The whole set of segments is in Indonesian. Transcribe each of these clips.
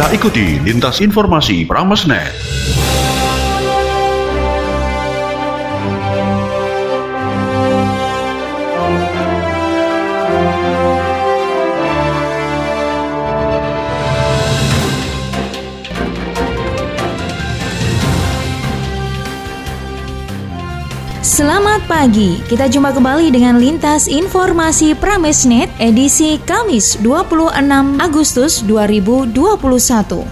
Kita ikuti lintas informasi Pramesnet. Selamat pagi, kita jumpa kembali dengan Lintas Informasi Pramesnet edisi Kamis 26 Agustus 2021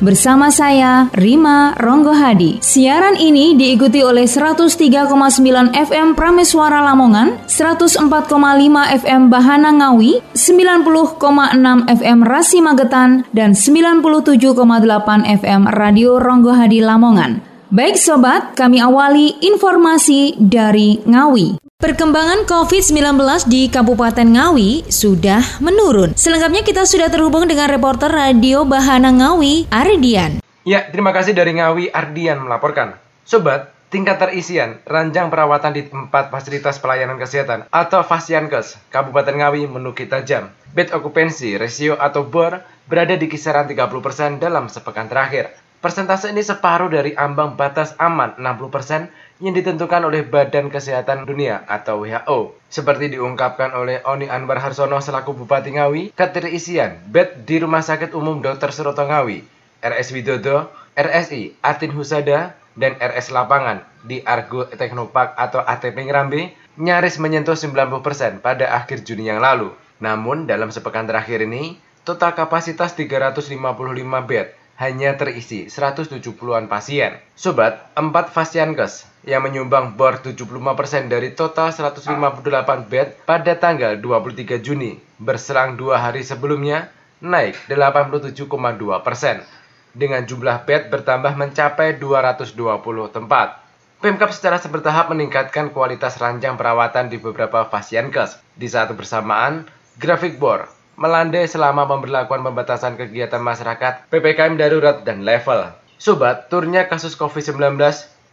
Bersama saya, Rima Ronggohadi. Siaran ini diikuti oleh 103,9 FM Prameswara Lamongan 104,5 FM Bahana Ngawi 90,6 FM Rasi Magetan dan 97,8 FM Radio Ronggohadi Lamongan Baik sobat, kami awali informasi dari Ngawi. Perkembangan COVID-19 di Kabupaten Ngawi sudah menurun. Selengkapnya kita sudah terhubung dengan reporter Radio Bahana Ngawi, Ardian. Ya, terima kasih dari Ngawi, Ardian melaporkan. Sobat, tingkat terisian ranjang perawatan di tempat fasilitas pelayanan kesehatan atau Fasiankes Kabupaten Ngawi menukik tajam. Bed occupancy ratio atau BOR berada di kisaran 30% dalam sepekan terakhir. Persentase ini separuh dari ambang batas aman 60% yang ditentukan oleh Badan Kesehatan Dunia atau WHO. Seperti diungkapkan oleh Oni Anwar Harsono selaku Bupati Ngawi, keterisian bed di Rumah Sakit Umum Dr. Suroto Ngawi, RS Widodo, RSI Atin Husada, dan RS Lapangan di Argo Teknopark atau ATP Ngerambe nyaris menyentuh 90% pada akhir Juni yang lalu. Namun dalam sepekan terakhir ini, total kapasitas 355 bed hanya terisi 170-an pasien. Sobat, 4 Fasiankes yang menyumbang bor 75% dari total 158 bed pada tanggal 23 Juni, berselang dua hari sebelumnya, naik 87,2 persen. Dengan jumlah bed bertambah mencapai 220 tempat. Pemkap secara bertahap meningkatkan kualitas ranjang perawatan di beberapa Fasiankes. Di saat bersamaan, grafik bor melandai selama pemberlakuan pembatasan kegiatan masyarakat, PPKM darurat, dan level. Sobat, turnya kasus COVID-19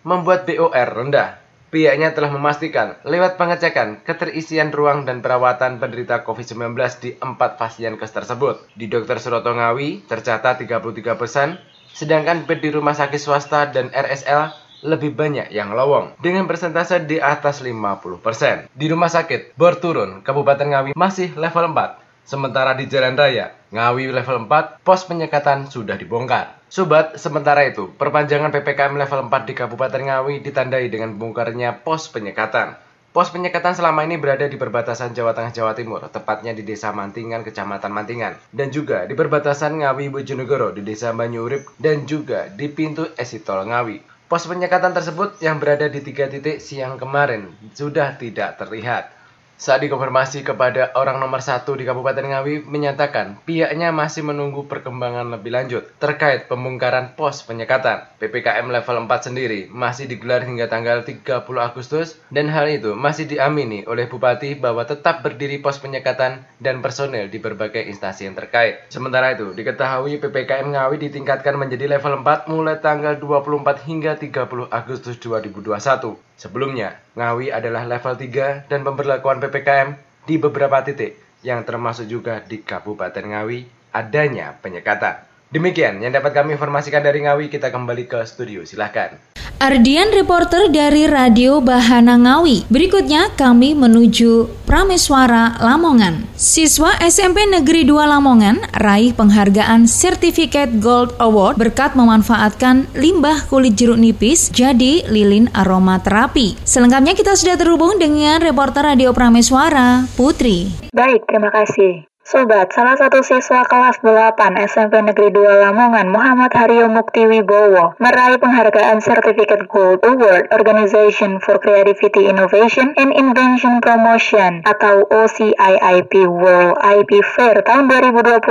membuat BOR rendah. Pihaknya telah memastikan lewat pengecekan keterisian ruang dan perawatan penderita COVID-19 di empat kes tersebut. Di Dr. Suroto Ngawi tercatat 33 persen, sedangkan bed di rumah sakit swasta dan RSL lebih banyak yang lowong dengan persentase di atas 50%. Di rumah sakit, bor turun, Kabupaten Ngawi masih level 4 Sementara di jalan raya, Ngawi level 4, pos penyekatan sudah dibongkar. Sobat, sementara itu, perpanjangan PPKM level 4 di Kabupaten Ngawi ditandai dengan bongkarnya pos penyekatan. Pos penyekatan selama ini berada di perbatasan Jawa Tengah Jawa Timur, tepatnya di Desa Mantingan, Kecamatan Mantingan, dan juga di perbatasan Ngawi Bojonegoro di Desa Banyurip dan juga di pintu Esitol Ngawi. Pos penyekatan tersebut yang berada di tiga titik siang kemarin sudah tidak terlihat. Saat dikonfirmasi kepada orang nomor satu di Kabupaten Ngawi menyatakan pihaknya masih menunggu perkembangan lebih lanjut terkait pembongkaran pos penyekatan. PPKM level 4 sendiri masih digelar hingga tanggal 30 Agustus dan hal itu masih diamini oleh Bupati bahwa tetap berdiri pos penyekatan dan personel di berbagai instansi yang terkait. Sementara itu, diketahui PPKM Ngawi ditingkatkan menjadi level 4 mulai tanggal 24 hingga 30 Agustus 2021. Sebelumnya, Ngawi adalah level 3 dan pemberlakuan PPKM di beberapa titik yang termasuk juga di Kabupaten Ngawi adanya penyekatan. Demikian yang dapat kami informasikan dari Ngawi, kita kembali ke studio, silahkan. Ardian reporter dari Radio Bahana Ngawi. Berikutnya kami menuju Prameswara Lamongan. Siswa SMP Negeri 2 Lamongan raih penghargaan Certificate Gold Award berkat memanfaatkan limbah kulit jeruk nipis jadi lilin aromaterapi. Selengkapnya kita sudah terhubung dengan reporter Radio Prameswara, Putri. Baik, terima kasih. Sobat, salah satu siswa kelas 8 SMP Negeri 2 Lamongan, Muhammad Haryo Mukti Wibowo, meraih penghargaan Certificate Gold Award Organization for Creativity Innovation and Invention Promotion atau OCIIP World IP Fair tahun 2021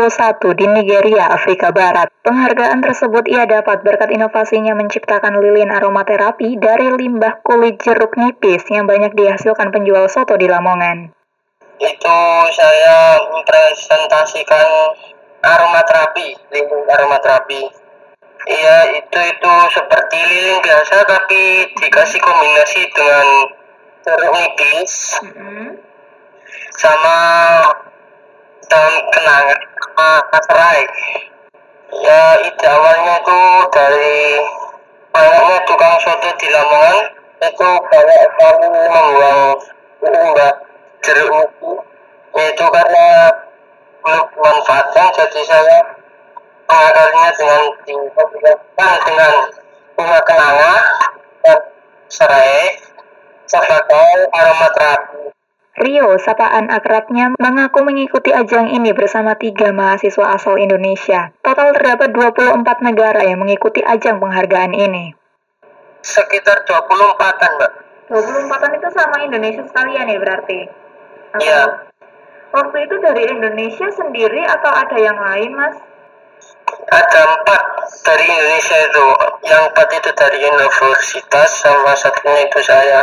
di Nigeria, Afrika Barat. Penghargaan tersebut ia dapat berkat inovasinya menciptakan lilin aromaterapi dari limbah kulit jeruk nipis yang banyak dihasilkan penjual soto di Lamongan itu saya mempresentasikan aromaterapi, lilin aromaterapi. Iya, itu itu seperti lilin biasa tapi dikasih kombinasi dengan jeruk nipis mm-hmm. sama daun kenanga sama serai. Ya ide awalnya itu dari banyaknya tukang soto di Lamongan itu banyak sekali membuang limbah jeruk nipis yaitu karena belum dimanfaatkan jadi saya mengakarnya dengan dikombinasikan dengan bunga kenanga dan serai sebagai aromaterapi. Rio, sapaan akrabnya, mengaku mengikuti ajang ini bersama tiga mahasiswa asal Indonesia. Total terdapat 24 negara yang mengikuti ajang penghargaan ini. Sekitar 24-an, Mbak. 24-an itu sama Indonesia sekalian ya berarti? Atau Iya. Waktu itu dari Indonesia sendiri atau ada yang lain, Mas? Ada empat dari Indonesia itu. Yang empat itu dari universitas sama satunya itu saya.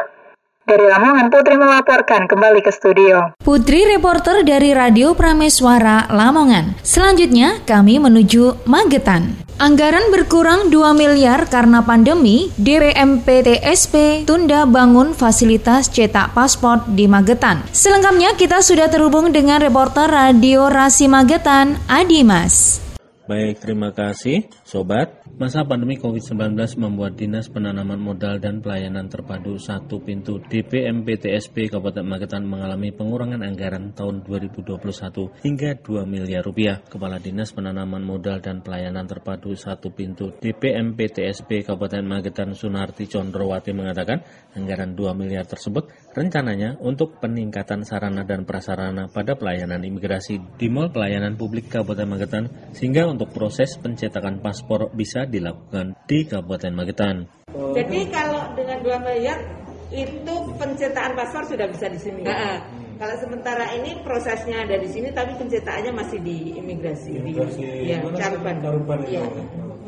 Dari Lamongan, Putri melaporkan kembali ke studio. Putri reporter dari Radio Prameswara Lamongan. Selanjutnya kami menuju Magetan. Anggaran berkurang 2 miliar karena pandemi, DPMPTSP tunda bangun fasilitas cetak paspor di Magetan. Selengkapnya kita sudah terhubung dengan reporter Radio Rasi Magetan, Adi Mas. Baik, terima kasih Sobat. Masa pandemi COVID-19 membuat Dinas Penanaman Modal dan Pelayanan Terpadu Satu Pintu DPMPTSP Kabupaten Magetan mengalami pengurangan anggaran tahun 2021 hingga 2 miliar rupiah. Kepala Dinas Penanaman Modal dan Pelayanan Terpadu Satu Pintu DPMPTSP Kabupaten Magetan Sunarti Condrowati mengatakan anggaran 2 miliar tersebut rencananya untuk peningkatan sarana dan prasarana pada pelayanan imigrasi di Mall Pelayanan Publik Kabupaten Magetan sehingga untuk proses pencetakan paspor bisa dilakukan di Kabupaten Magetan. Jadi kalau dengan 2 miliar itu pencetakan paspor sudah bisa di sini. Nah, kalau sementara ini prosesnya ada di sini tapi pencetakannya masih di imigrasi. Imigrasi di, ya? Caruban. Caruban itu.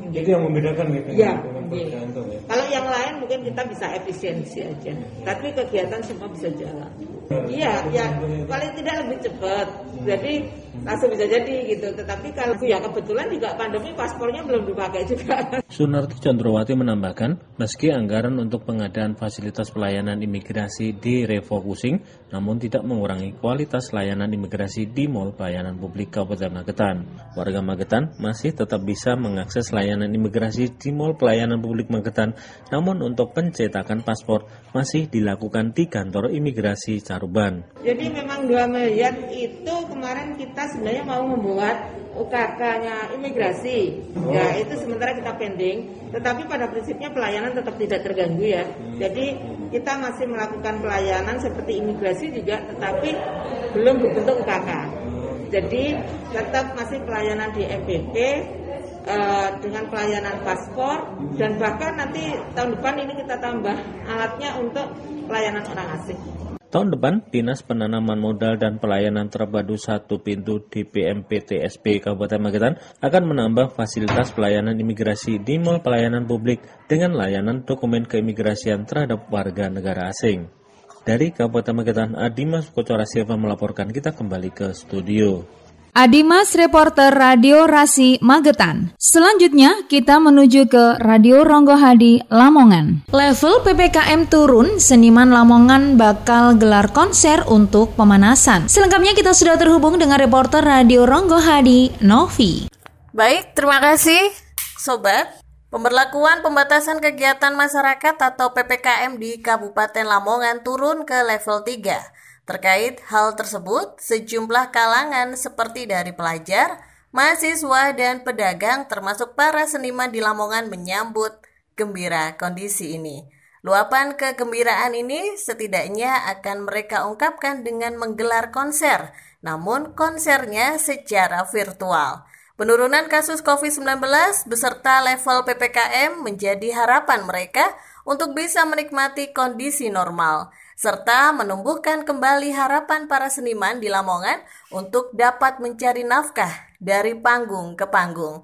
Iya. Itu yang membedakan gitu Iya. iya. pergantung ya. Kalau yang lain mungkin kita bisa efisiensi aja. Tapi kegiatan semua bisa jalan. Iya, ya paling tidak lebih cepat. Jadi langsung bisa jadi gitu. Tetapi kalau ya kebetulan juga pandemi paspornya belum dipakai juga. Sunarti Condrowati menambahkan, meski anggaran untuk pengadaan fasilitas pelayanan imigrasi direfocusing, namun tidak mengurangi kualitas layanan imigrasi di Mall Pelayanan Publik Kabupaten Magetan. Warga Magetan masih tetap bisa mengakses layanan imigrasi di Mall Pelayanan Publik Magetan, namun untuk pencetakan paspor masih dilakukan di kantor imigrasi Caruban. Jadi memang 2 miliar itu kemarin kita sebenarnya mau membuat UKK-nya imigrasi. Ya, itu sementara kita pending, tetapi pada prinsipnya pelayanan tetap tidak terganggu ya. Jadi kita masih melakukan pelayanan seperti imigrasi juga tetapi belum berbentuk UKK. Jadi tetap masih pelayanan di MPP eh, dengan pelayanan paspor dan bahkan nanti tahun depan ini kita tambah alatnya untuk pelayanan orang asing. Tahun depan, Dinas Penanaman Modal dan Pelayanan Terpadu Satu Pintu DPMPTSP Kabupaten Magetan akan menambah fasilitas pelayanan imigrasi di Mall Pelayanan Publik dengan layanan dokumen keimigrasian terhadap warga negara asing. Dari Kabupaten Magetan, Adimas Kocora Silva melaporkan kita kembali ke studio. Adimas reporter Radio Rasi Magetan. Selanjutnya kita menuju ke Radio Ronggohadi Lamongan. Level PPKM turun, seniman Lamongan bakal gelar konser untuk pemanasan. Selengkapnya kita sudah terhubung dengan reporter Radio Ronggohadi Novi. Baik, terima kasih Sobat. Pemberlakuan pembatasan kegiatan masyarakat atau PPKM di Kabupaten Lamongan turun ke level 3. Terkait hal tersebut, sejumlah kalangan seperti dari pelajar, mahasiswa, dan pedagang termasuk para seniman di Lamongan menyambut gembira kondisi ini. Luapan kegembiraan ini setidaknya akan mereka ungkapkan dengan menggelar konser, namun konsernya secara virtual. Penurunan kasus COVID-19 beserta level PPKM menjadi harapan mereka untuk bisa menikmati kondisi normal serta menumbuhkan kembali harapan para seniman di Lamongan untuk dapat mencari nafkah dari panggung ke panggung.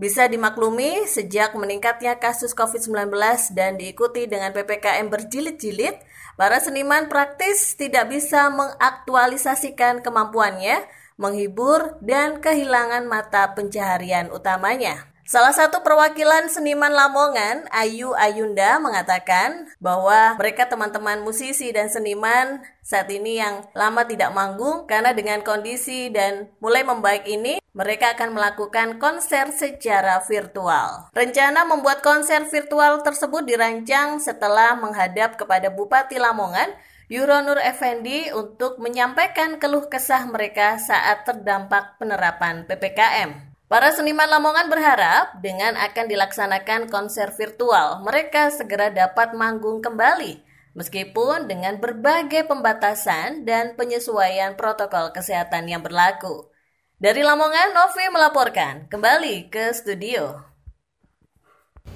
Bisa dimaklumi sejak meningkatnya kasus COVID-19 dan diikuti dengan PPKM berjilid-jilid, para seniman praktis tidak bisa mengaktualisasikan kemampuannya, menghibur, dan kehilangan mata pencaharian utamanya. Salah satu perwakilan seniman Lamongan, Ayu Ayunda, mengatakan bahwa mereka teman-teman musisi dan seniman saat ini yang lama tidak manggung karena dengan kondisi dan mulai membaik ini, mereka akan melakukan konser secara virtual. Rencana membuat konser virtual tersebut dirancang setelah menghadap kepada Bupati Lamongan, Yuronur Effendi untuk menyampaikan keluh kesah mereka saat terdampak penerapan PPKM. Para seniman Lamongan berharap dengan akan dilaksanakan konser virtual, mereka segera dapat manggung kembali, meskipun dengan berbagai pembatasan dan penyesuaian protokol kesehatan yang berlaku. Dari Lamongan, Novi melaporkan kembali ke studio.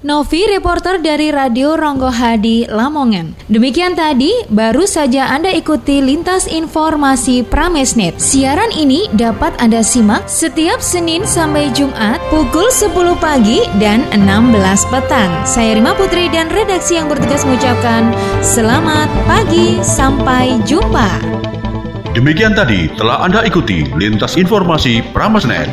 Novi, reporter dari Radio Ronggo Hadi, Lamongan. Demikian tadi, baru saja Anda ikuti lintas informasi Pramesnet. Siaran ini dapat Anda simak setiap Senin sampai Jumat pukul 10 pagi dan 16 petang. Saya Rima Putri dan redaksi yang bertugas mengucapkan selamat pagi, sampai jumpa. Demikian tadi telah Anda ikuti lintas informasi Pramesnet.